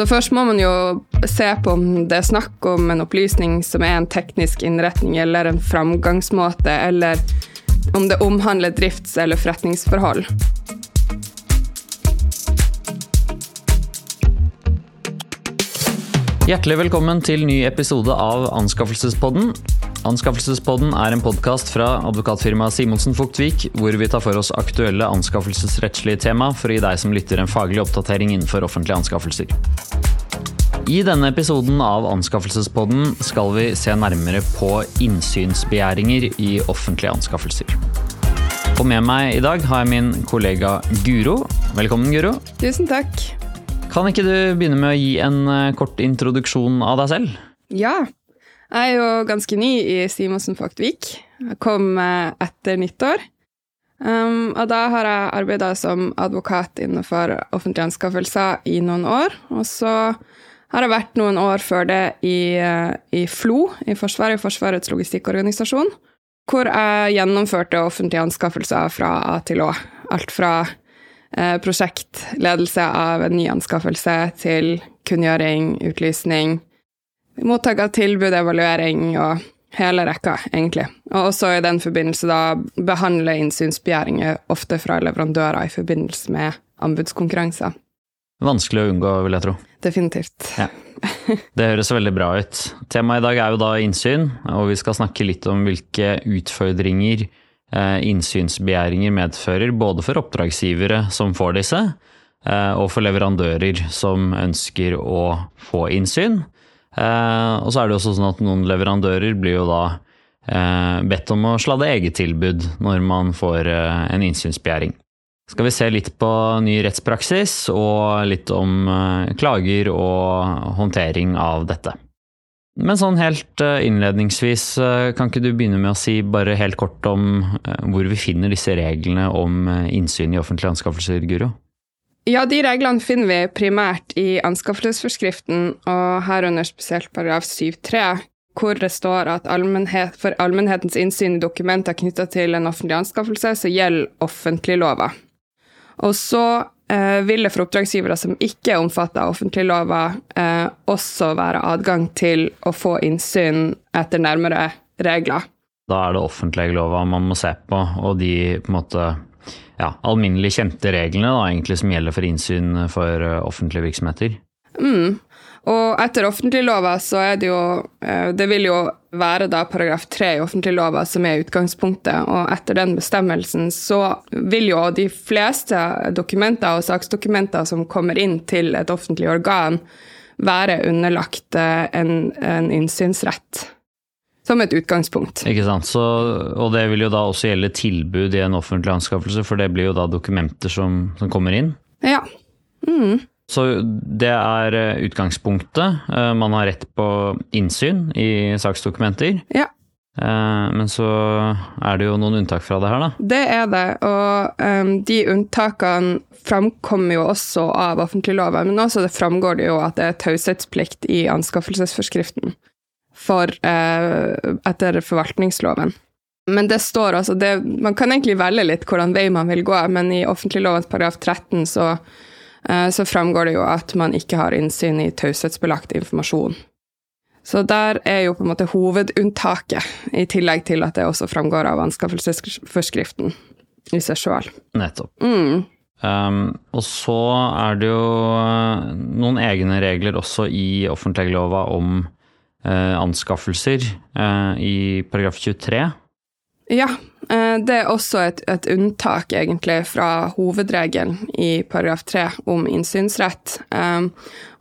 Så først må man jo se på om det er snakk om en opplysning som er en teknisk innretning eller en framgangsmåte, eller om det omhandler drifts- eller forretningsforhold. Hjertelig velkommen til ny episode av Anskaffelsespodden. Anskaffelsespodden er en podkast fra advokatfirmaet Simonsen Fuktvik, hvor vi tar for oss aktuelle anskaffelsesrettslige tema for å gi deg som lytter en faglig oppdatering innenfor offentlige anskaffelser. I denne episoden av Anskaffelsespodden skal vi se nærmere på innsynsbegjæringer i offentlige anskaffelser. Og med meg i dag har jeg min kollega Guro. Velkommen, Guro. Tusen takk. Kan ikke du begynne med å gi en eh, kort introduksjon av deg selv? Ja. Jeg er jo ganske ny i Simonsen Faktvik. Jeg kom eh, etter nyttår. Um, og da har jeg arbeida som advokat innenfor offentlige anskaffelser i noen år. Og så har jeg vært noen år før det i, eh, i FLO, i Forsvaret, Forsvarets logistikkorganisasjon, hvor jeg gjennomførte offentlige anskaffelser fra A til Å. Alt fra eh, prosjektledelse av en ny anskaffelse til kunngjøring, utlysning, mottak av tilbud, evaluering og hele rekka, egentlig. Og også i den forbindelse da behandle innsynsbegjæringer ofte fra leverandører i forbindelse med anbudskonkurranser. Vanskelig å unngå, vil jeg tro. Definitivt. Ja. Det høres veldig bra ut. Temaet i dag er jo da innsyn, og vi skal snakke litt om hvilke utfordringer eh, innsynsbegjæringer medfører, både for oppdragsgivere som får disse, eh, og for leverandører som ønsker å få innsyn. Eh, og så er det også sånn at noen leverandører blir jo da bedt om å sladde eget tilbud når man får en innsynsbegjæring skal vi se litt på ny rettspraksis og litt om klager og håndtering av dette. Men sånn helt innledningsvis, kan ikke du begynne med å si bare helt kort om hvor vi finner disse reglene om innsyn i offentlige anskaffelser, Guro? Ja, de reglene finner vi primært i anskaffelsesforskriften, og herunder spesielt paragraf 7-3, hvor det står at allmennhet, for allmennhetens innsyn i dokumenter knytta til en offentlig anskaffelse, så gjelder offentliglova. Og så eh, vil det for oppdragsgivere som ikke er omfattet av offentliglova, eh, også være adgang til å få innsyn etter nærmere regler. Da er det offentliglova man må se på, og de på en måte ja, alminnelig kjente reglene da, egentlig som gjelder for innsyn for offentlige virksomheter. Mm. Og etter offentliglova så er det jo Det vil jo være da paragraf tre i offentliglova som er utgangspunktet, og etter den bestemmelsen så vil jo de fleste dokumenter og saksdokumenter som kommer inn til et offentlig organ, være underlagt en, en innsynsrett. Som et utgangspunkt. Ikke sant. Så, og det vil jo da også gjelde tilbud i en offentlig anskaffelse, for det blir jo da dokumenter som, som kommer inn? Ja. Mm. Så det er utgangspunktet. Man har rett på innsyn i saksdokumenter. Ja. Men så er det jo noen unntak fra det her, da? Det er det, og um, de unntakene framkommer jo også av offentligloven, men også det framgår det jo at det er taushetsplikt i anskaffelsesforskriften for, eh, etter forvaltningsloven. Men det står altså det, Man kan egentlig velge litt hvordan vei man vil gå, men i offentliglovens paragraf 13 så så framgår det jo at man ikke har innsyn i taushetsbelagt informasjon. Så der er jo på en måte hovedunntaket, i tillegg til at det også framgår av anskaffelsesforskriften i seg sjøl. Nettopp. Mm. Um, og så er det jo noen egne regler også i offentleglova om anskaffelser uh, i paragraf 23. Ja, det er også et, et, unntak, egentlig, fra hovedregelen i paragraf 3 om innsynsrett. Um,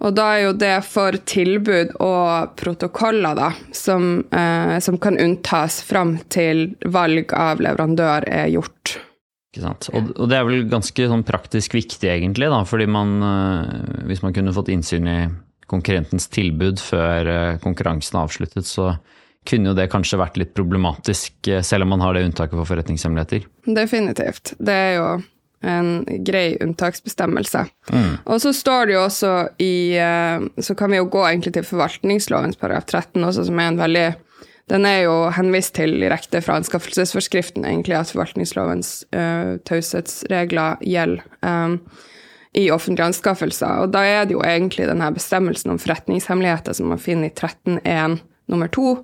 og da er jo det for tilbud og protokoller, da, som, uh, som kan unntas fram til valg av leverandør er gjort. Ikke sant. Og, og det er vel ganske sånn praktisk viktig, egentlig, da, fordi man, uh, hvis man kunne fått innsyn i konkurrentens tilbud før uh, konkurransen er avsluttet, så kunne jo det kanskje vært litt problematisk, selv om man har det unntaket for forretningshemmeligheter? Definitivt. Det er jo en grei unntaksbestemmelse. Mm. Og så står det jo også i Så kan vi jo gå egentlig til forvaltningslovens paragraf 13 også, som er en veldig Den er jo henvist til direkte fra anskaffelsesforskriften, egentlig, at forvaltningslovens uh, taushetsregler gjelder. Um, i offentlige anskaffelser. Og da er det jo egentlig denne bestemmelsen om forretningshemmeligheter som man finner i 13.1 nummer 2,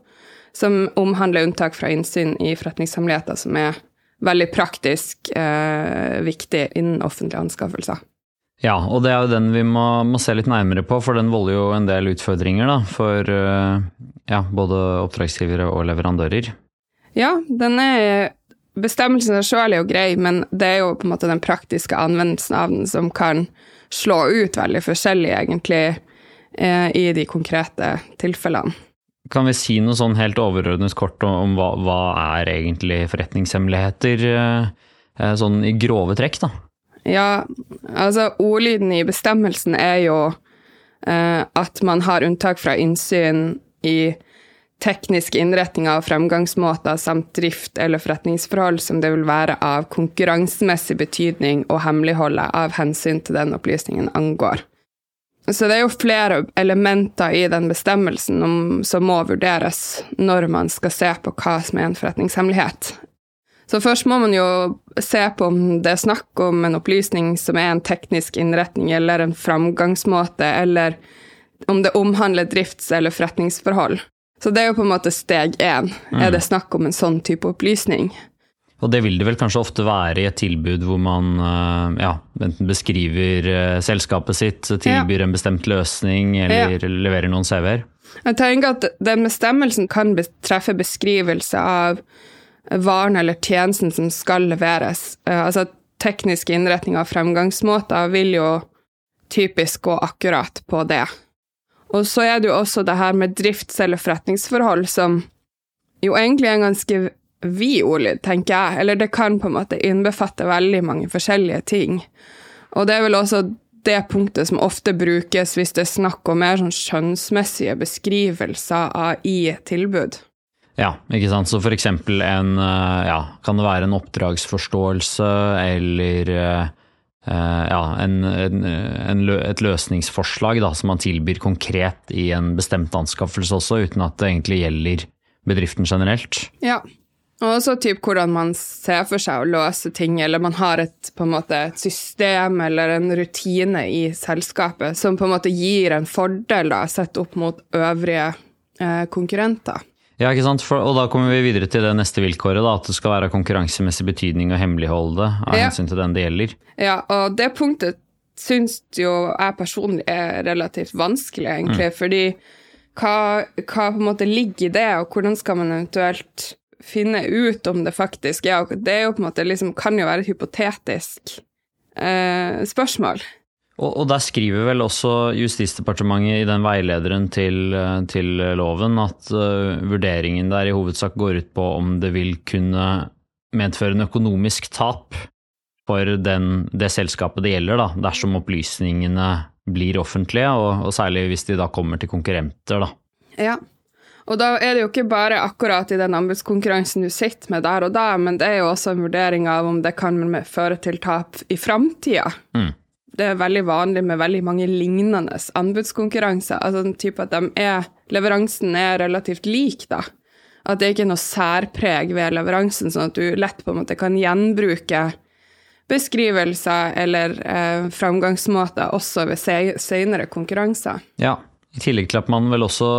som omhandler unntak fra innsyn i forretningshemmeligheter, som er veldig praktisk eh, viktig innen offentlige anskaffelser. Ja, og det er jo den vi må, må, se litt nærmere på, for den volder jo en del utfordringer da, for eh, ja, både oppdragsgivere og leverandører. Ja, den er Bestemmelsen sjøl er jo grei, men det er jo på en måte den praktiske anvendelsen av den som kan slå ut veldig forskjellig, egentlig, eh, i de konkrete tilfellene. Kan vi si noe sånn helt overordnet kort om, om hva, hva, er egentlig forretningshemmeligheter, eh, eh, sånn i grove trekk, da? Ja, altså ordlyden i bestemmelsen er jo eh, at man har unntak fra innsyn i tekniske innretninger og fremgangsmåter samt drift eller forretningsforhold som det vil være av konkurransemessig betydning å hemmeligholde av hensyn til den opplysningen angår. Så det er jo flere elementer i den bestemmelsen om, som må vurderes når man skal se på hva som er en forretningshemmelighet. Så først må man jo se på om det er snakk om en opplysning som er en teknisk innretning eller en framgangsmåte, eller om det omhandler drifts- eller forretningsforhold. Så det er jo på en måte steg én. Mm. Er det snakk om en sånn type opplysning? Og det vil det vel kanskje ofte være i et tilbud hvor man eh, ja, enten beskriver eh, selskapet sitt, tilbyr ja. en bestemt løsning eller ja. leverer noen CV-er? Jeg tenker at den bestemmelsen kan treffe beskrivelse av varen eller tjenesten som skal leveres. Eh, altså tekniske innretninger og fremgangsmåter vil jo typisk gå akkurat på det. Og så er det jo også det her med drifts- eller forretningsforhold som jo egentlig er en ganske vid ordlyd, tenker jeg. Eller det kan på en måte innbefatte veldig mange forskjellige ting. Og det er vel også det punktet som ofte brukes hvis det er snakk om mer sånn skjønnsmessige beskrivelser av i tilbud. Ja, ikke sant. Så for eksempel en eh, Ja, kan det være en oppdragsforståelse eller eh, ja, en, en, en, et løsningsforslag da, som man tilbyr konkret i en bestemt anskaffelse også, uten at det egentlig gjelder bedriften generelt. Ja, og også typ hvordan man ser for seg å løse ting, eller man har et, måte, et system eller en rutine i selskapet som på en måte gir en fordel da, sett opp mot øvrige eh, konkurrenter. Ja, ikke sant? For, og da kommer vi videre til det neste vilkåret, da, at det skal være konkurransemessig betydning å hemmeligholde det av ja. hensyn til den det gjelder. Ja, og det punktet syns jo jeg personlig er relativt vanskelig, egentlig, mm. fordi hva, hva på en måte ligger i det, og hvordan skal man eventuelt finne ut om det faktisk er Det er jo på en måte liksom, kan jo være et hypotetisk eh, spørsmål. Og, og, der skriver vel også Justisdepartementet i den veilederen til, til loven at uh, vurderingen der i hovedsak går ut på om det vil kunne medføre en økonomisk tap for den, det selskapet det gjelder, da, dersom opplysningene blir offentlige, og, og, særlig hvis de da kommer til konkurrenter. Da. Ja, og da er det jo ikke bare akkurat i den anbudskonkurransen du sitter med der og da, men det er jo også en vurdering av om det kan føre til tap i framtida. Mm. Det er veldig vanlig med veldig mange lignende anbudskonkurranser. Altså den type at de er, leveransen er relativt lik, da. At det ikke er noe særpreg ved leveransen, sånn at du lett på en måte kan gjenbruke beskrivelser eller eh, framgangsmåter også ved senere konkurranser. Ja, i tillegg til at man vel også,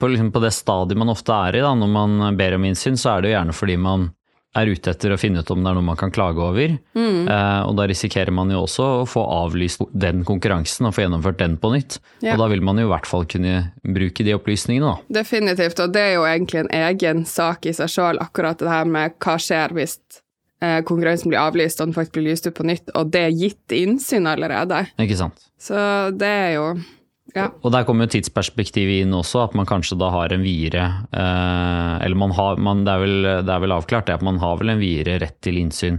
på, liksom på, det stadiet man ofte er i da, når man ber om innsyn, så er det jo gjerne fordi man er ute etter å finne ut om det er noe man kan klage over. Mm. Eh, og da risikerer man jo også å få avlyst den konkurransen og få gjennomført den på nytt. Ja. Og da vil man jo i hvert fall kunne bruke de opplysningene, da. Definitivt, og det er jo egentlig en egen sak i seg sjøl, akkurat det her med hva skjer hvis eh, konkurransen blir avlyst og den faktisk blir lyst ut på nytt, og det er gitt innsyn allerede. Ikke sant. Så det er jo ja. Og der kommer jo tidsperspektivet inn også, at man kanskje da har en videre eh, Eller man har, man, det, er vel, det, er vel, avklart det at man har vel en videre rett til innsyn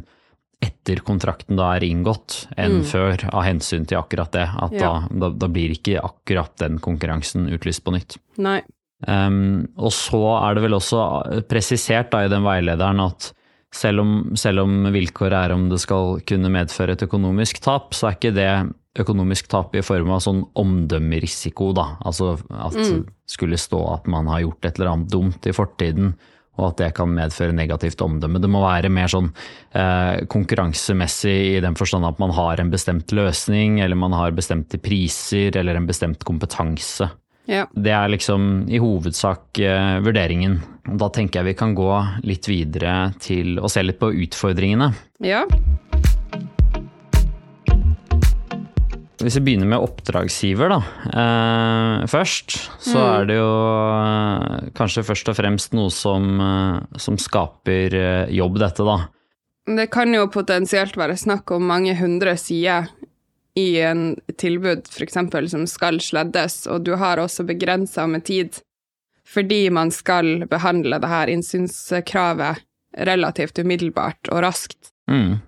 etter kontrakten da er inngått, enn mm. før, av hensyn til akkurat det. At ja. da, da, da, blir ikke akkurat den konkurransen utlyst på nytt. Nei. Um, og så er det vel også presisert da i den veilederen at selv om, selv om vilkåret er om det skal kunne medføre et økonomisk tap, så er ikke det økonomisk tap i form av sånn omdømmerisiko, da. Altså at mm. skulle stå at man har gjort et eller annet dumt i fortiden, og at det kan medføre negativt omdømme. Det må være mer sånn eh, konkurransemessig i den forstand at man har en bestemt løsning, eller man har bestemte priser, eller en bestemt kompetanse. Ja. Det er liksom i hovedsak uh, vurderingen. Da tenker jeg vi kan gå litt videre til å se litt på utfordringene. ja. Hvis vi begynner med oppdragsgiver da, eh, først, så Mm. er det jo eh, kanskje først og fremst noe som, eh, som skaper eh, jobb, dette da. Det kan jo potensielt være snakk om mange hundre sider i en tilbud f.eks. som skal sleddes, og du har også begrensa med tid fordi man skal behandle det her innsynskravet relativt umiddelbart og raskt. Mm.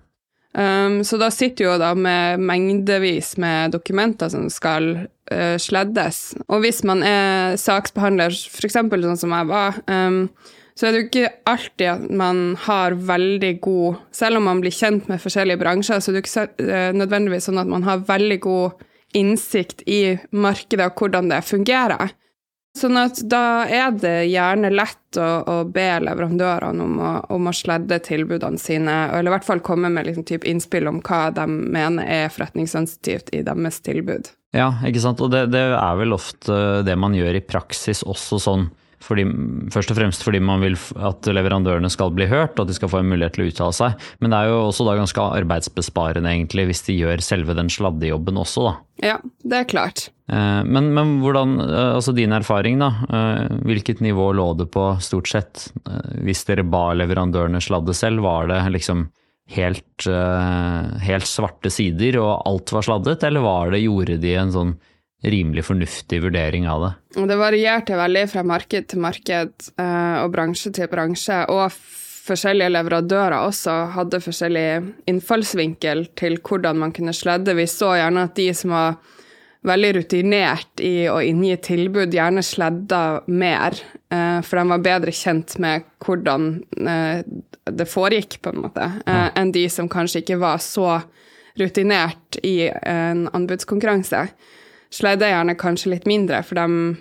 Um, så da sitter du jo da med mengdevis med dokumenter som skal uh, sleddes. Og hvis man er saksbehandler, f.eks. sånn som jeg var, um, så er det jo ikke alltid at man har veldig god Selv om man blir kjent med forskjellige bransjer, så er det ikke eh, nødvendigvis sånn at man har veldig god innsikt i markedet og hvordan det fungerer. Sånn at da er det gjerne lett å, å be leverandørene om å, om å sledde tilbudene sine, eller i hvert fall komme med liksom typ innspill om hva de mener er forretningssensitivt i deres tilbud. Ja, ikke sant. Og det, det er vel ofte det man gjør i praksis også sånn. Fordi, først og fremst fordi man vil at leverandørene skal bli hørt, og at de skal få en mulighet til å uttale seg. Men det er jo også da ganske arbeidsbesparende egentlig hvis de gjør selve den sladdejobben også, da. Ja, det er klart. Eh, Men, men hvordan, eh, altså din erfaring da, eh, hvilket nivå lå det på stort sett? Hvis dere ba leverandørene sladde selv, var det liksom helt, helt svarte sider og alt var sladdet, eller var det, gjorde de en sånn rimelig fornuftig vurdering av det? Det varierte veldig fra marked til marked eh, og bransje til bransje, og forskjellige leverandører også hadde forskjellig innfallsvinkel til hvordan man kunne sledde. Vi så gjerne at de som var veldig rutinert i å inngi tilbud, gjerne sledda mer, eh, for de var bedre kjent med hvordan eh, det foregikk, på en måte, enn de som kanskje ikke var så rutinert i en anbudskonkurranse sledde gjerne kanskje litt mindre, for de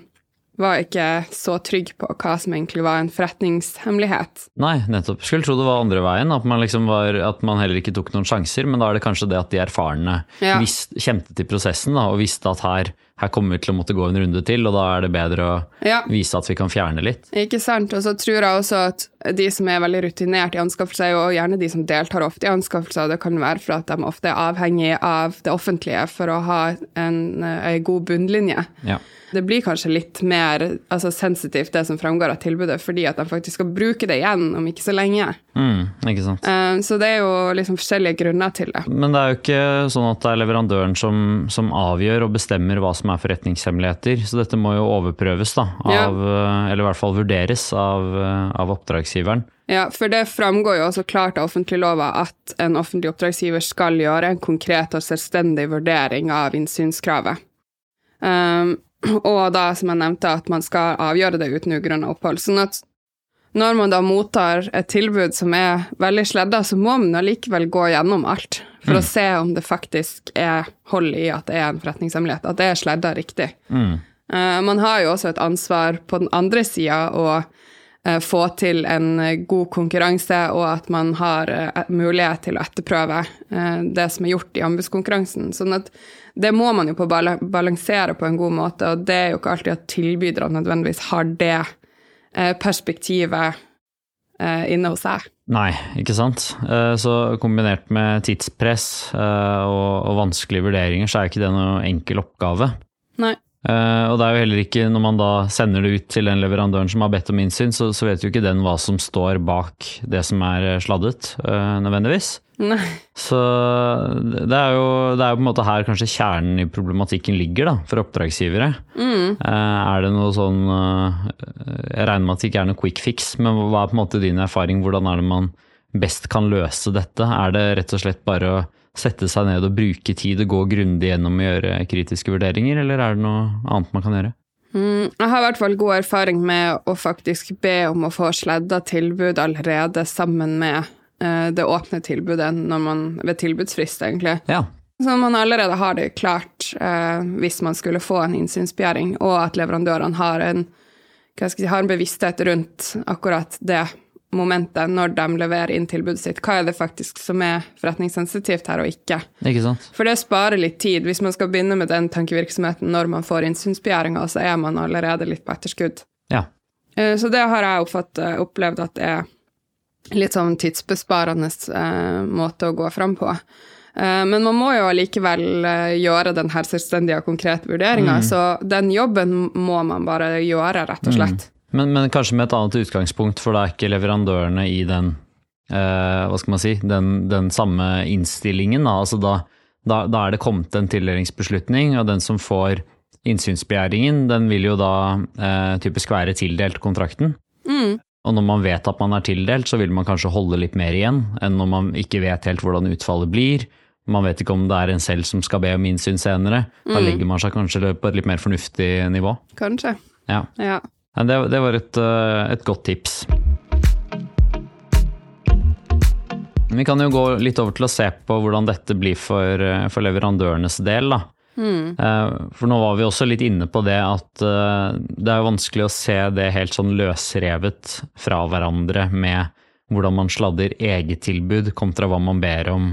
var ikke så trygge på hva som egentlig var en forretningshemmelighet. Nei, nettopp. Skulle tro det var andre veien, at man, liksom var, at man heller ikke tok noen sjanser, men da er det kanskje det at de erfarne Ja. visst, kjente til prosessen da, og visste at her, her kommer vi til å måtte gå en runde til, og da er det bedre å Ja, vise at vi kan fjerne litt. ikke sant? Og så tror jeg også at de som er veldig rutinert i anskaffelser, og gjerne de som deltar ofte i anskaffelser, det kan være for at de ofte er avhengig av det offentlige for å ha en, en god bunnlinje. Ja. Det blir kanskje litt mer altså, sensitivt, det som framgår av tilbudet, fordi at de faktisk skal bruke det igjen om ikke så lenge. Mm, ikke sant. Eh, Så det er jo liksom forskjellige grunner til det. Men det er jo ikke sånn at det er leverandøren som, som avgjør og bestemmer hva som er forretningshemmeligheter, så dette må jo overprøves, da, Ja. eller i hvert fall vurderes av, av oppdragsgiveren. Ja, for det framgår jo også klart av offentliglova at en offentlig oppdragsgiver skal gjøre en konkret og selvstendig vurdering av innsynskravet. Um, og da, som jeg nevnte, at man skal avgjøre det uten ugrunna opphold. Sånn at når man da mottar et tilbud som er veldig sledda, så må man allikevel gå gjennom alt for å se om det faktisk er hold i at det er en forretningshemmelighet, at det er sledda riktig. Mm. Uh, Man har jo også et ansvar på den andre sida å uh, få til en god konkurranse, og at man har uh, mulighet til å etterprøve det som er gjort i anbudskonkurransen. Sånn at det må man jo på bala- balansere på en god måte, og det er jo ikke alltid at tilbyderne nødvendigvis har det perspektivet inne hos seg. Nei, ikke sant. Eh, Så kombinert med tidspress eh, og, vanskelige vurderinger, så er ikke det noe enkel oppgave. Nei. Eh, og det er jo heller ikke, når man da sender det ut til den leverandøren som har bedt om innsyn, så, så vet jo ikke den hva som står bak det som er eh, sladdet, uh, nødvendigvis. Nei. Så det er, jo, det er jo på en måte her kanskje kjernen i problematikken ligger, da, for oppdragsgivere. Mm. Er det noe sånn Jeg regner med at det ikke er noe quick fix, men hva er på en måte din erfaring? Hvordan er det man best kan løse dette? Er det rett og slett bare å sette seg ned og bruke tid og gå grundig gjennom og gjøre kritiske vurderinger, eller er det noe annet man kan gjøre? Mm, jeg har i hvert fall god erfaring med å faktisk be om å få sledda tilbud allerede sammen med eh, det åpne tilbudet man, ved tilbudsfrist, egentlig. Ja. Så man allerede har det klart eh, hvis man skulle få en innsynsbegjæring, og at leverandørene har en si, har en bevissthet rundt akkurat det momentet når de leverer inn tilbudet sitt. Hva er det faktisk som er forretningssensitivt her, og ikke? Ikke sant? For det sparer litt tid. Hvis man skal begynne med den tankevirksomheten når man får innsynsbegjæringa, så er man allerede litt på etterskudd. Ja. Eh, Så det har jeg oppfatt, eh, opplevd at det er litt sånn tidsbesparende eh, måte å gå fram på. Men man må jo allikevel gjøre den her selvstendige og konkrete vurderinga, så den jobben må man bare gjøre, rett og slett. Men, men kanskje med et annet utgangspunkt, for det er ikke leverandørene i den eh, hva skal man si, den, den samme innstillingen. Da. Altså da, da, da er det kommet en tildelingsbeslutning, og den som får innsynsbegjæringen, den vil jo da eh, typisk være tildelt kontrakten. Og når man vet at man er tildelt, så vil man kanskje holde litt mer igjen enn når man ikke vet helt hvordan utfallet blir. Man vet ikke om det er en selv som skal be om innsyn senere. Da legger man seg kanskje på et litt mer fornuftig nivå. Kanskje. Ja. Ja. Ja, Det, det var et, eh, et godt tips. Vi kan jo gå litt over til å se på hvordan dette blir for, eh, for leverandørenes del. Da. Mm. For nå var vi også litt inne på det at det er vanskelig å se det helt sånn løsrevet fra hverandre med hvordan man sladder eget tilbud kontra hva man ber om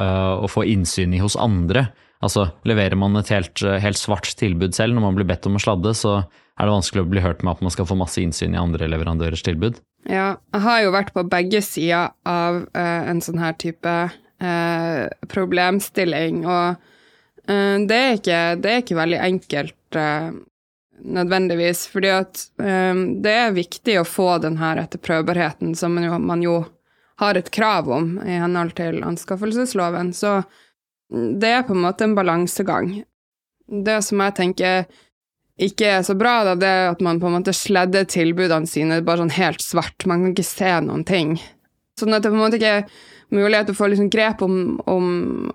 å få innsyn i hos andre. Altså leverer man et helt, helt svart tilbud selv når man blir bedt om å sladde, så er det vanskelig å bli hørt med at man skal få masse innsyn i andre leverandørers tilbud. Ja, jeg har jo vært på begge sider av uh, en sånn her type uh, problemstilling, og uh, det, er ikke, det er ikke veldig enkelt nødvendigvis, fordi at det er viktig å få den her etterprøvbarheten som man jo, man jo har et krav om i henhold til anskaffelsesloven, så det er på en måte en balansegang. Det som jeg tenker ikke er så bra, da, det er at man på en måte sledder tilbudene sine bare sånn helt svart. Man kan ikke se noen ting. Sånn at det på en måte ikke er mulighet til å få liksom grep om, om,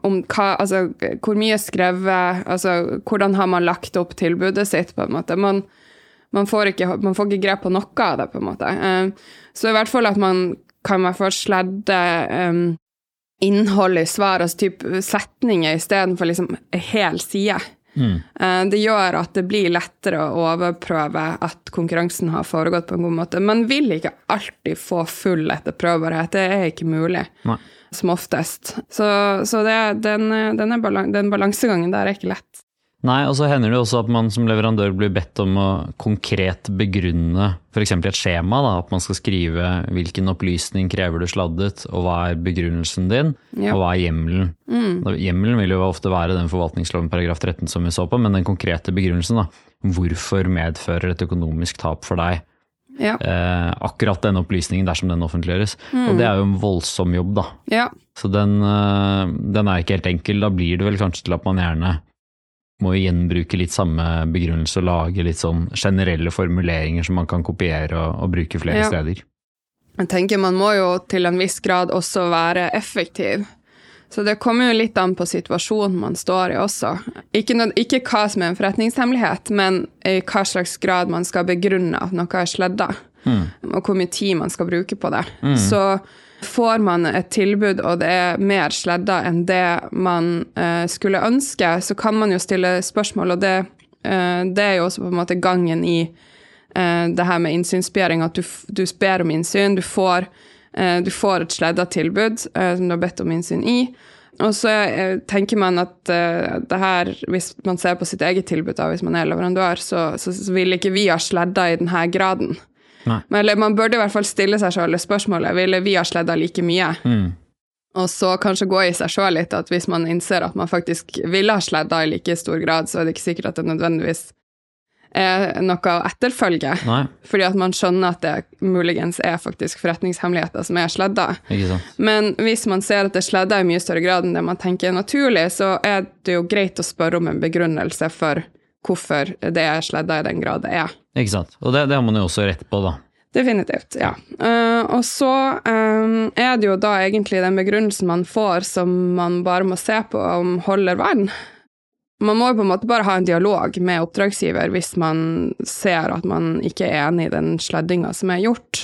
om hva, altså, hvor mye er skrevet, altså hvordan har man lagt opp tilbudet sitt, på en måte. Man, man, får, ikke, man får ikke grep på noe av det, på en måte. Eh, Så i hvert fall at man kan i hvert fall sledde um, innholdet i svar, altså type setninger istedenfor liksom hel side. Eh, Det gjør at det blir lettere å overprøve at konkurransen har foregått på en god måte. Man vil ikke alltid få full etterprøvbarhet, det er ikke mulig. Nei. Som oftest. Så, så det, den, den, er balan den balansegangen der er ikke lett. Nei, og så hender det også at man som leverandør blir bedt om å konkret begrunne f.eks. et skjema. Da, at man skal skrive hvilken opplysning krever du sladdet, og hva er begrunnelsen din, Ja. og hva er hjemmelen. Mm. Hjemmelen vil jo ofte være den forvaltningsloven paragraf 13 som vi så på, men den konkrete begrunnelsen, da. Hvorfor medfører et økonomisk tap for deg Ja. eh, akkurat denne opplysningen dersom den offentliggjøres? Og det er jo en voldsom jobb, da. ja. Så den, eh, den er ikke helt enkel. Da blir det vel kanskje til at man gjerne må jo gjenbruke litt samme begrunnelse og lage litt sånn generelle formuleringer som man kan kopiere og, og bruke flere Ja. steder. Jeg tenker man må jo til en viss grad også være effektiv. Så det kommer jo litt an på situasjonen man står i også. Ikke, noe, ikke hva som er en forretningshemmelighet, men i hva slags grad man skal begrunne at noe er sledda, og hvor mye tid man skal bruke på det. Så får man et tilbud, og det er mer sledda enn det man eh, skulle ønske, så kan man jo stille spørsmål, og det, eh, det er jo også på en måte gangen i eh, det her med innsynsbegjæring, at du, du ber om innsyn, du får, eh, du får et sledda tilbud eh, som du har bedt om innsyn i. Og så eh, tenker man at det her, hvis man ser på sitt eget tilbud, da, hvis man er leverandør, så, så, så vil ikke vi ha sledda i denne graden. Nei. Men, eller man burde i hvert fall stille seg selv spørsmålet ville vi ha sledda like mye. Og så kanskje gå i seg sjøl litt at hvis man innser at man faktisk ville ha sledda i like stor grad, så er det ikke sikkert at det nødvendigvis er noe å etterfølge. Nei, Fordi at man skjønner at det muligens er faktisk forretningshemmeligheter som er sledda. Men hvis man ser at det sledda i mye større grad enn det man tenker er naturlig, så er det jo greit å spørre om en begrunnelse for hvorfor det er sledda i den grad det er. Ikke sant. Og det, det har man jo også rett på, da. Definitivt, ja. Uh, og så um, er det jo da egentlig den begrunnelsen man får, som man bare må se på om holder vann. Man må jo på en måte bare ha en dialog med oppdragsgiver hvis man ser at man ikke er enig i den sleddinga som er gjort.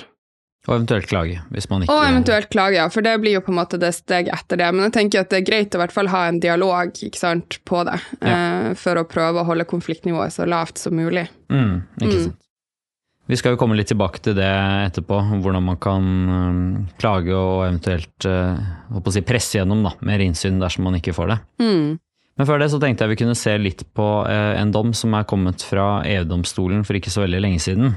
Og eventuelt klage, hvis man ikke Og eventuelt klage, ja, for det blir jo på en måte det steget etter det. Men jeg tenker at det er greit å i hvert fall ha en dialog ikke sant, på det, eh, for å prøve å holde konfliktnivået så lavt som mulig. Mm, ikke sant. Vi skal jo komme litt tilbake til det etterpå, hvordan man kan um, klage og eventuelt uh, si presse gjennom da, mer innsyn dersom man ikke får det. Mm. Men før det så tenkte jeg vi kunne se litt på uh, en dom som er kommet fra EU-domstolen for ikke så veldig lenge siden.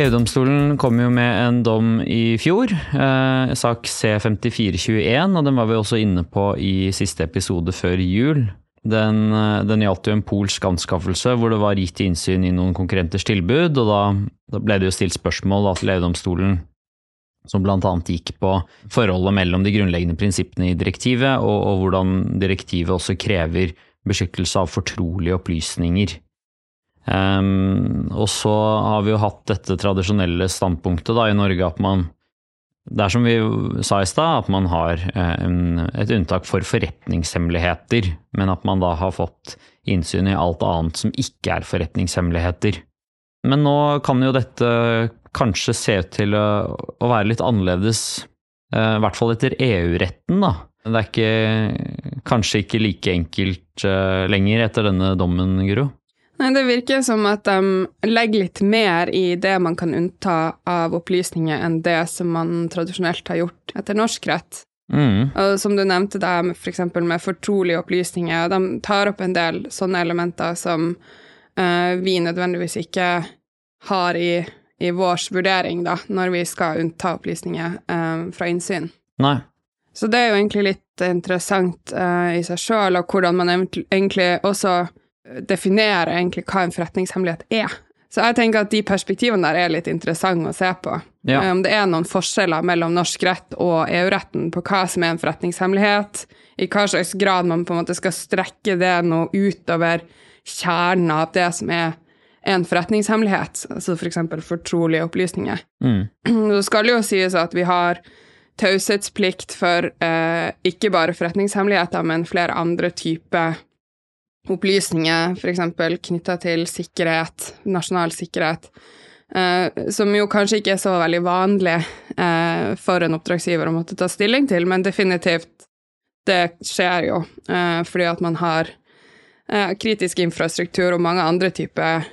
EU-domstolen kom jo med en dom i fjor, eh, sak C5421, og den var vi også inne på i siste episode før jul. Den, eh, den gjaldt jo en polsk anskaffelse hvor det var gitt innsyn i noen konkurrenters tilbud, og da, da ble det jo stilt spørsmål da, til EU-domstolen som bl.a. gikk på forholdet mellom de grunnleggende prinsippene i direktivet, og, og hvordan direktivet også krever beskyttelse av fortrolige opplysninger. Um, og så har vi jo hatt dette tradisjonelle standpunktet da, i Norge at man Det er som vi sa i stad, at man har um, et unntak for forretningshemmeligheter, men at man da har fått innsyn i alt annet som ikke er forretningshemmeligheter. Men nå kan jo dette kanskje se ut til å, å være litt annerledes, uh, i hvert fall etter EU-retten, da. Det er ikke, kanskje ikke like enkelt uh, lenger etter denne dommen, Guro? Det virker som at de legger litt mer i det man kan unnta av opplysninger, enn det som man tradisjonelt har gjort etter norsk rett. Mm. Og som du nevnte, da, f.eks. For med fortrolige opplysninger, de tar opp en del sånne elementer som uh, vi nødvendigvis ikke har i, i vår vurdering, da, når vi skal unnta opplysninger uh, fra innsyn. Nei. Så det er jo egentlig litt interessant uh, i seg sjøl, og hvordan man egentlig også definere egentlig hva en forretningshemmelighet er. Så jeg tenker at de perspektivene der er litt interessante å se på. Ja. Om det er noen forskjeller mellom norsk rett og EU-retten på hva som er en forretningshemmelighet, i hva slags grad man på en måte skal strekke det noe utover kjernen av det som er en forretningshemmelighet, altså f.eks. For fortrolige opplysninger. Mm. Det skal jo sies at vi har taushetsplikt for eh, ikke bare forretningshemmeligheter, men flere andre typer opplysninger, f.eks. knytta til sikkerhet, nasjonal sikkerhet, eh, som jo kanskje ikke er så veldig vanlig eh, for en oppdragsgiver å måtte ta stilling til, men definitivt det skjer jo eh, fordi at man har eh, kritisk infrastruktur og mange andre typer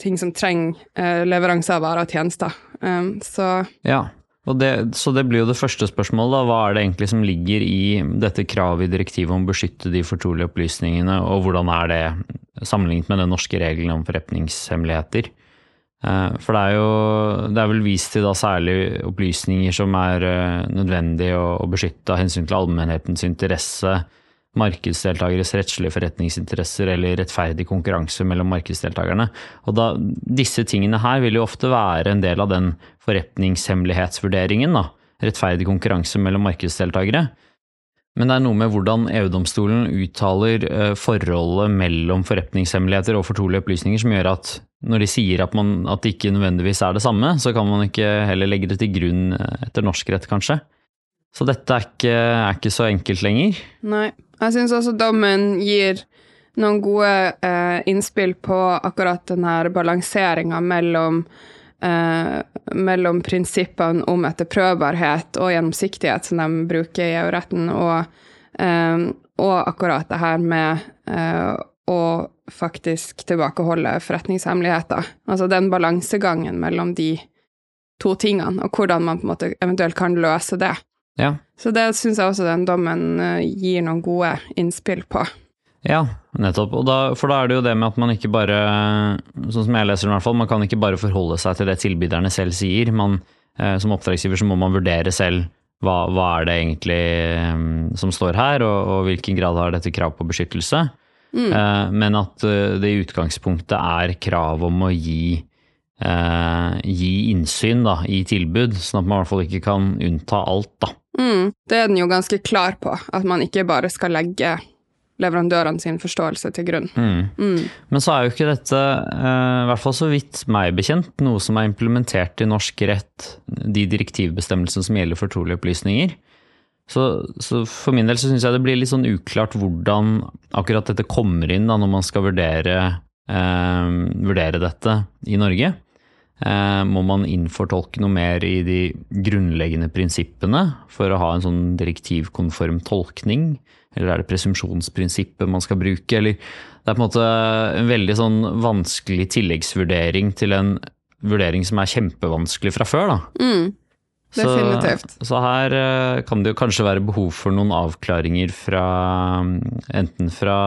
ting som trenger eh, leveranse av varer og tjenester. Um, så Ja. Det, så det blir jo det første spørsmålet. Da. Hva er det egentlig som ligger i dette kravet i direktivet om å beskytte de fortrolige opplysningene, og hvordan er det sammenlignet med den norske regelen om forretningshemmeligheter? Eh, for det er jo det er vel vist til da særlig opplysninger som er nødvendig å, å beskytte av hensyn til allmennhetens interesse, markedsdeltakeres rettslige forretningsinteresser eller rettferdig konkurranse mellom markedsdeltakerne. Og da, disse tingene her vil jo ofte være en del av den forretningshemmelighetsvurderingen. Da. Rettferdig konkurranse mellom markedsdeltakere. Men det er noe med hvordan EU-domstolen uttaler uh, forholdet mellom forretningshemmeligheter og fortrolige opplysninger som gjør at når de sier at, man, at det ikke nødvendigvis er det samme, så kan man ikke heller legge det til grunn eh, etter norsk rett, kanskje. Så dette er ikke, er ikke så enkelt lenger. Nei. Jeg syns også dommen gir noen gode eh, innspill på akkurat den her balanseringa mellom, eh, mellom prinsippene om etterprøvbarhet og gjennomsiktighet som de bruker i EU-retten, og, eh, og, akkurat det her med eh, å faktisk tilbakeholde forretningshemmeligheter. Altså den balansegangen mellom de to tingene, og hvordan man på en måte eventuelt kan løse det. Ja. Så det syns jeg også den dommen eh, gir noen gode innspill på. Ja, nettopp. Da, for da er det jo det med at man ikke bare, sånn som jeg leser det i hvert fall, man kan ikke bare forholde seg til det tilbyderne selv sier. Man, eh, som oppdragsgiver så må man vurdere selv hva, hva er det egentlig um, som står her, og, og hvilken grad har dette krav på beskyttelse. Mm. Eh, men at uh, det i utgangspunktet er krav om å gi eh, gi innsyn da, i tilbud, sånn at man i hvert fall ikke kan unnta alt. Da. Mm, det er den jo ganske klar på, at man ikke bare skal legge leverandørene sin forståelse til grunn. Mm. Mm. Men så er jo ikke dette, uh, i hvert fall så vidt meg bekjent, noe som er implementert i norsk rett, de direktivbestemmelsene som gjelder fortrolige opplysninger. Så, så, for min del så syns jeg det blir litt sånn uklart hvordan akkurat dette kommer inn da, når man skal vurdere, eh, vurdere dette i Norge. Eh, må man innfortolke noe mer i de grunnleggende prinsippene for å ha en sånn direktivkonform tolkning? Eller er det presumpsjonsprinsippet man skal bruke? Eller det er på en måte en veldig sånn vanskelig tilleggsvurdering til en vurdering som er kjempevanskelig fra før. da. Mm, definitivt. Så, så her eh, kan det jo kanskje være behov for noen avklaringer fra enten fra,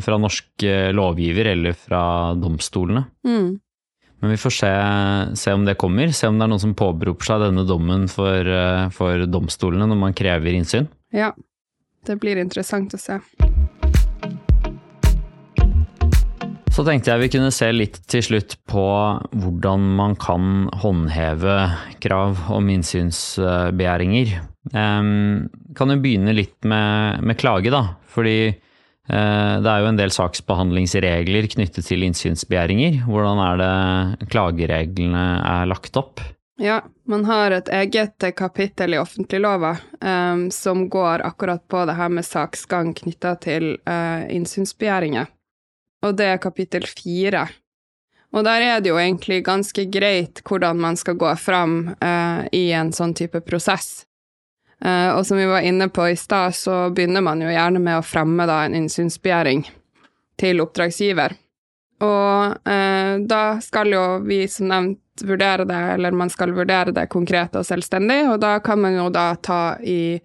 fra norsk lovgiver eller fra domstolene. Mm. Men vi får se, se, om det kommer. Se om det er noen som påberoper seg denne dommen for, eh, for domstolene når man krever innsyn. Ja, det blir interessant å se. Så tenkte jeg vi kunne se litt til slutt på hvordan man kan håndheve krav om innsynsbegjæringer. Um, kan jo begynne litt med, med klage, da. Fordi det er jo en del saksbehandlingsregler knyttet til innsynsbegjæringer. Hvordan er det klagereglene er lagt opp? Ja, man har et eget kapittel i offentliglova um, som går akkurat på det her med saksgang knytta til uh, innsynsbegjæringer og det er kapittel fire. Og der er det jo egentlig ganske greit hvordan man skal gå fram uh, i en sånn type prosess. Eh, og som vi var inne på i stad, så begynner man jo gjerne med å fremme da en innsynsbegjæring til oppdragsgiver. Og eh, da skal jo vi som nevnt vurdere det, eller man skal vurdere det konkret og selvstendig, og da kan man jo da ta, i,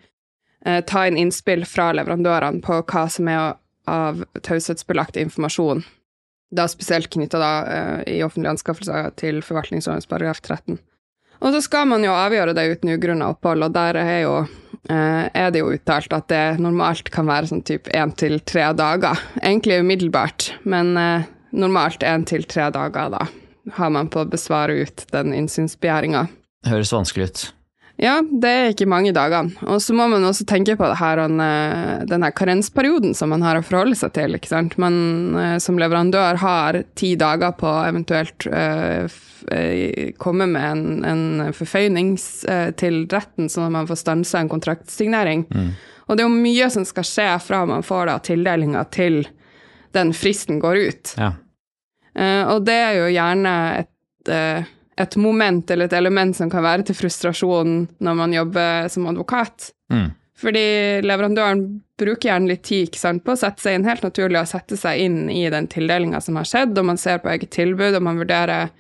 eh, ta inn innspill fra leverandørene på hva som er av taushetsbelagt informasjon. Da spesielt knytta eh, i offentlige anskaffelser til forvaltningsordens paragraf 13. Og så skal man jo avgjøre det uten ugrunna opphold, og der er, jo, eh, er det jo uttalt at det normalt kan være sånn type én til tre dager. Egentlig umiddelbart, men eh, normalt én til tre dager, da har man på å besvare ut den innsynsbegjæringa. Høres vanskelig ut. Ja, det er ikke mange dagene. Og så må man også tenke på det her, eh, den her karensperioden som man har å forholde seg til. ikke sant? Man eh, som leverandør har ti dager på eventuelt uh, komme med en, en forføyning til retten, sånn at man får stansa en kontraktsignering. Mm. Og det er jo mye som skal skje fra man får da tildelinga til den fristen går ut. Ja. Uh, og det er jo gjerne et et moment eller et element som kan være til frustrasjon når man jobber som advokat. Mm. Fordi leverandøren bruker gjerne litt tid sant, på å sette seg inn, helt naturlig å sette seg inn i den tildelinga som har skjedd, og man ser på eget tilbud, og man vurderer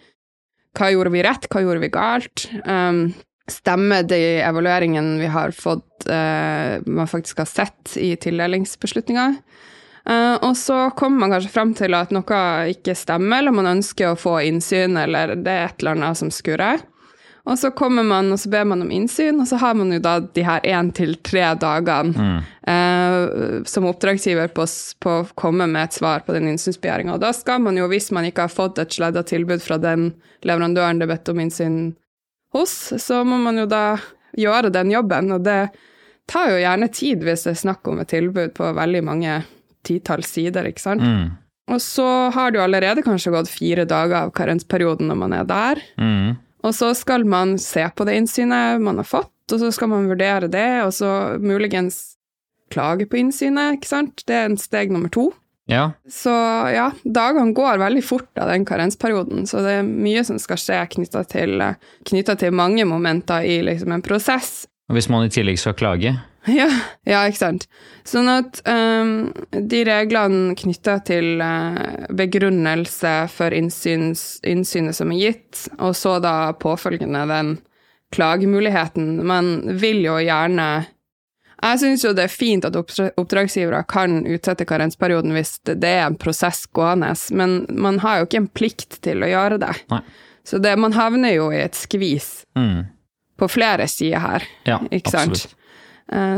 hva gjorde vi rett, hva gjorde vi galt. Um, stemmer de evalueringene vi har fått, uh, man faktisk har sett i tildelingsbeslutninga? Uh, og så kommer man kanskje fram til at noe ikke stemmer, eller man ønsker å få innsyn, eller det er et eller annet som skurrer. Og så kommer man og så ber man om innsyn, og så har man jo da de her én til tre dagene mm. uh, som oppdragsgiver på, på, å komme med et svar på den innsynsbegjæringa. Og da skal man jo, hvis man ikke har fått et sledda tilbud fra den leverandøren det er bedt om innsyn hos, så må man jo da gjøre den jobben. Og det tar jo gjerne tid hvis det er snakk om et tilbud på veldig mange titalls sider, ikke sant. Mm. Og så har det jo allerede kanskje gått fire dager av karensperioden når man er der. Mm. Og så skal man se på det innsynet man har fått, og så skal man vurdere det, og så muligens klage på innsynet, ikke sant. Det er en steg nummer to. Ja. Så ja, dagene går veldig fort av den karensperioden, så det er mye som skal skje knytta til, til, mange momenter i liksom en prosess. Og hvis man i tillegg skal klage? Ja, ja, ikke sant. Sånn at um, de reglene knytta til uh, begrunnelse for innsyns, innsynet som er gitt, og så da påfølgende den klagemuligheten Man vil jo gjerne Jeg syns jo det er fint at oppdragsgivere kan utsette karensperioden hvis det er en prosess gående, men man har jo ikke en plikt til å gjøre det. Nei. Så det, man havner jo i et skvis mm. På flere sider her, ja, ikke? Absolutt. sant?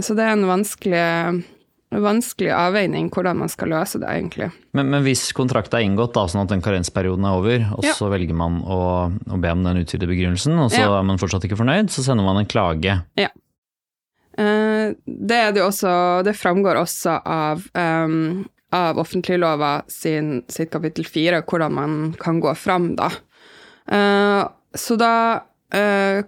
så det er en vanskelig, vanskelig avveining hvordan man skal løse det, egentlig. Men, men hvis kontrakten er inngått, da, sånn at den karensperioden er over, og ja. så velger man å, å, be om den utvidede begrunnelsen, og så ja. er man fortsatt ikke fornøyd, så sender man en klage. Ja. Det det, det, også, det framgår også av, um, av offentliglova sin, sitt kapittel fire, hvordan man kan gå fram, da. Uh, så da Eh,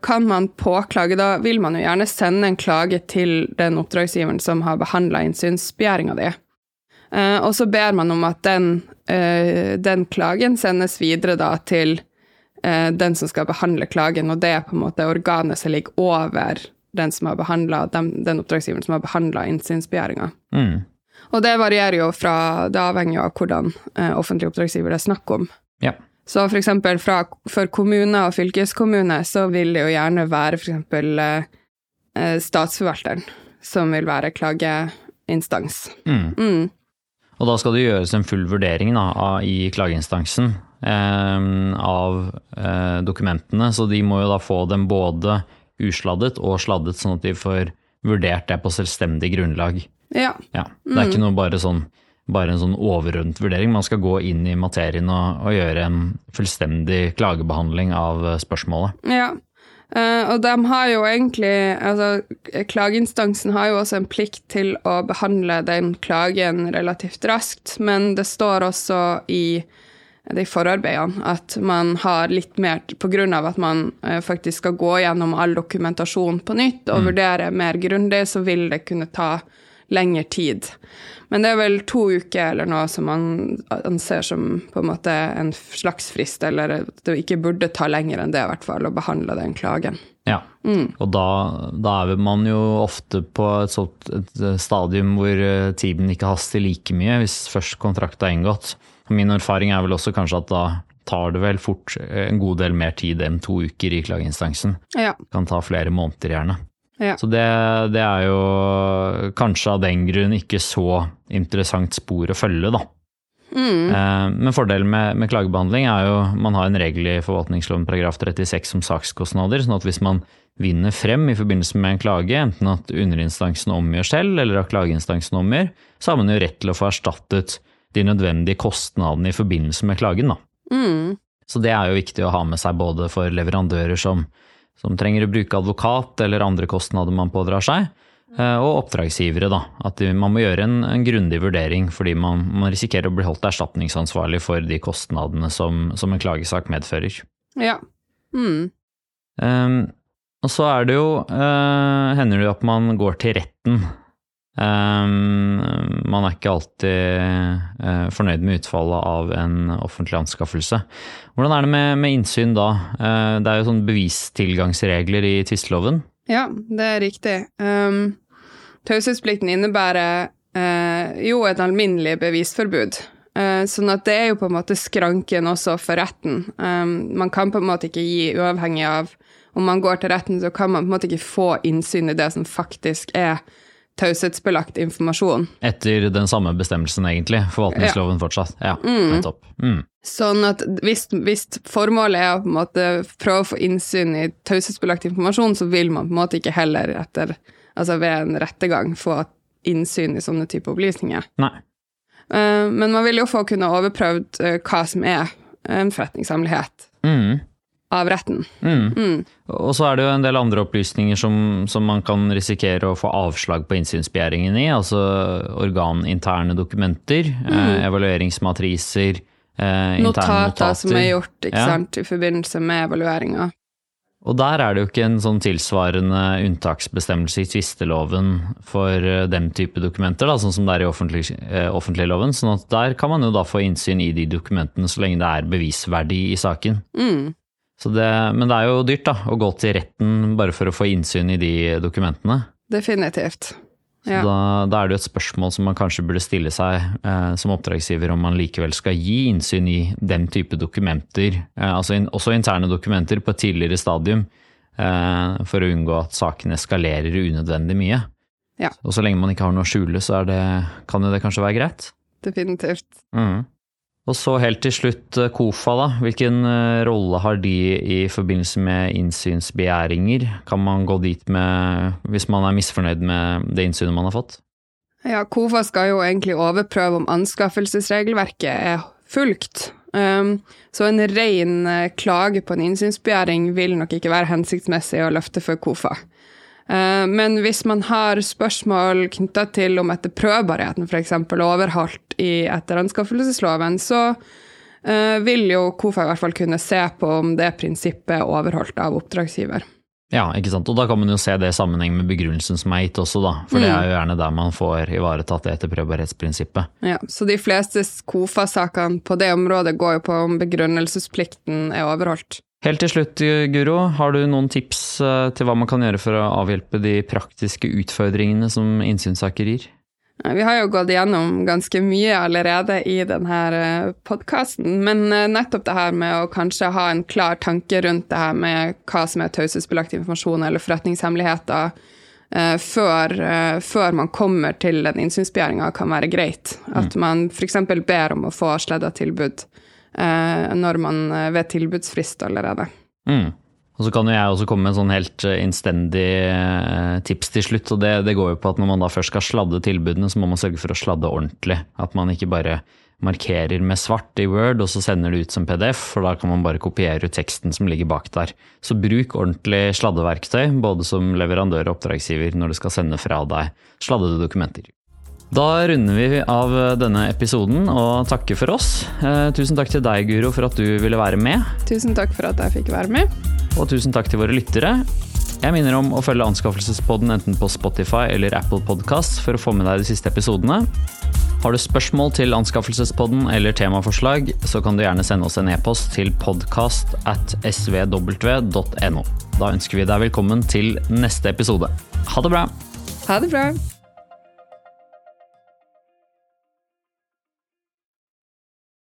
kan man påklage. Da vil man jo gjerne sende en klage til den oppdragsgiveren som har behandla innsynsbegjæringa di. Eh, og så ber man om at den, eh, den, klagen sendes videre da til eh, den som skal behandle klagen, og det er på en måte organet som ligger over den som har behandla den oppdragsgiveren som har behandla innsynsbegjæringa. Mm. Og det varierer jo fra Det avhenger jo av hvordan eh, offentlig oppdragsgiver det er snakk om. Ja. Så for eksempel fra, for kommuner og fylkeskommune så vil det jo gjerne være for eksempel eh, eh, statsforvalteren som vil være klageinstans. Mm. Mm. Og da skal det gjøres en full vurdering da, i klageinstansen eh, av eh, dokumentene, så de må jo da få dem både usladdet og sladdet, sånn at de får vurdert det på selvstendig grunnlag. Ja. Ja, Det er ikke noe bare, sånn, bare en sånn overordnet vurdering, man skal gå inn i materien og, og gjøre en fullstendig klagebehandling av eh, spørsmålet. ja. Uh, og de har jo egentlig Altså, klageinstansen har jo også en plikt til å behandle den klagen relativt raskt, men det står også i de forarbeidene at man har litt mer av at man uh, faktisk skal gå gjennom all dokumentasjon på nytt og vurdere mer grundig, så vil det kunne ta lengre tid. Men det er vel to uker eller noe som man anser som på en måte en slags frist, eller det ikke burde ta lenger enn det i hvert fall, å behandle den klagen. Ja, og da, da er man jo ofte på et sånt et stadium hvor eh, tiden ikke haster like mye, hvis først kontrakt er inngått. Min erfaring er vel også kanskje at da tar det vel fort eh, en god del mer tid enn to uker i klageinstansen. Ja. Kan ta flere måneder gjerne. Ja. Så det, det er jo kanskje av den grunn ikke så interessant spor å følge, da. Mm. Eh, Men fordelen med, med klagebehandling er jo man har en regel i forvaltningsloven paragraf 36 om sakskostnader, sånn at hvis man vinner frem i forbindelse med en klage, enten at underinstansen omgjør selv, eller at klageinstansen omgjør, så har man jo rett til å få erstattet de nødvendige kostnadene i forbindelse med klagen. Da. Mm. Så det er jo viktig å ha med seg både for leverandører som, som trenger å bruke advokat eller andre kostnader man pådrar seg, eh, og oppdragsgivere. Da. At man må gjøre en, en grundig vurdering fordi man, man risikerer å bli holdt erstatningsansvarlig for de kostnadene som, som en klagesak medfører. ja. Mm. Um, og så er det jo uh, hender det at man går til retten. Um, man er ikke alltid uh, fornøyd med utfallet av en offentlig anskaffelse. Hvordan er det med, med innsyn da? Uh, det er jo sånne bevistilgangsregler i tvisteloven. Ja, det er riktig. Um, Taushetsplikten innebærer uh, jo et alminnelig bevisforbud. Sånn at det er jo på en måte skranken også for retten. Um, man kan på en måte ikke gi, uavhengig av om man går til retten, så kan man på en måte ikke få innsyn i det som faktisk er taushetsbelagt informasjon. Etter den samme bestemmelsen, egentlig. Forvaltningsloven fortsatt. Ja, nettopp. Mm. Sånn at hvis, hvis formålet er å på en måte prøve å få innsyn i taushetsbelagt informasjon, så vil man på en måte ikke heller etter, altså ved en rettergang få innsyn i sånne type opplysninger. Nei. Eh, men man vil jo få kunne overprøvd eh, hva som er en forretningshemmelighet Mm. Av retten. Mm. Og så er det jo en del andre opplysninger som, som man kan risikere å få avslag på innsynsbegjæringen i, altså organinterne dokumenter, eh, evalueringsmatriser, eh, Notater notater. som er gjort Ja. sant, i forbindelse med evalueringa. Og der er det jo ikke en sånn tilsvarende unntaksbestemmelse i tvisteloven for eh, den type dokumenter, da, sånn som det er i offentlig, eh, offentligloven. sånn at der kan man jo da få innsyn i de dokumentene så lenge det er bevisverdi i saken. Mm. Så det, men det er jo dyrt da, å gå til retten bare for å få innsyn i de dokumentene. Definitivt. Ja. da, da er det jo et spørsmål som man kanskje burde stille seg eh, som oppdragsgiver, om man likevel skal gi innsyn i den type dokumenter, eh, altså in, også interne dokumenter, på et tidligere stadium, eh, for å unngå at saken eskalerer unødvendig mye. Ja. Og så lenge man ikke har noe å skjule, så det, kan jo det kanskje være greit. Definitivt. Mhm. Og så helt til slutt eh, KOFA, da. Hvilken eh, rolle har de i forbindelse med innsynsbegjæringer? Kan man gå dit med hvis man er misfornøyd med det innsynet man har fått? Ja, KOFA skal jo egentlig overprøve om anskaffelsesregelverket er fulgt. Um, så en ren eh, klage på en innsynsbegjæring vil nok ikke være hensiktsmessig å løfte for KOFA. Eh, men hvis man har spørsmål knytta til om etterprøvbarheten f.eks. er overholdt i etteranskaffelsesloven, så eh, vil jo KOFA i hvert fall kunne se på om det prinsippet er overholdt av oppdragsgiver. Ja, ikke sant. Og da kan man jo se det i sammenheng med begrunnelsen som er gitt også, da. For det er jo gjerne der man får ivaretatt det etterprøvbarhetsprinsippet. Ja, så de fleste KOFA-sakene på det området går jo på om begrunnelsesplikten er overholdt. Helt til slutt, Guro, har du noen tips eh, til hva man kan gjøre for å avhjelpe de praktiske utfordringene som innsynssaker gir? Vi har jo gått gjennom ganske mye allerede i denne podkasten, men eh, nettopp det her med å kanskje ha en klar tanke rundt det her med hva som er taushetsbelagt informasjon eller forretningshemmeligheter, eh, før, før man kommer til den innsynsbegjæringa, kan være greit. At mm. man f.eks. ber om å få sledda tilbud Eh, når man eh, ved tilbudsfrist allerede. Mm. Og så kan jo jeg også komme med en sånn helt eh, innstendig tips til slutt. og det, det, går jo på at Når man da først skal sladde tilbudene, så må man sørge for å sladde ordentlig. At man ikke bare markerer med svart i Word og så sender det ut som PDF, for da kan man bare kopiere ut teksten som ligger bak der. Så bruk ordentlig sladdeverktøy, både som leverandør og oppdragsgiver, når du skal sende fra deg sladdede dokumenter. Da runder vi av denne episoden og takker for oss. Eh, tusen takk til deg, Guro, for at du ville være med. Tusen takk for at jeg fikk være med. Og tusen takk til våre lyttere. Jeg minner om å følge Anskaffelsespodden enten på Spotify eller Apple Podkast for å få med deg de siste episodene. Har du spørsmål til Anskaffelsespodden eller temaforslag, så kan du gjerne sende oss en e-post til podkast at svw.no. Da ønsker vi deg velkommen til neste episode. Ha det bra! Ha det bra!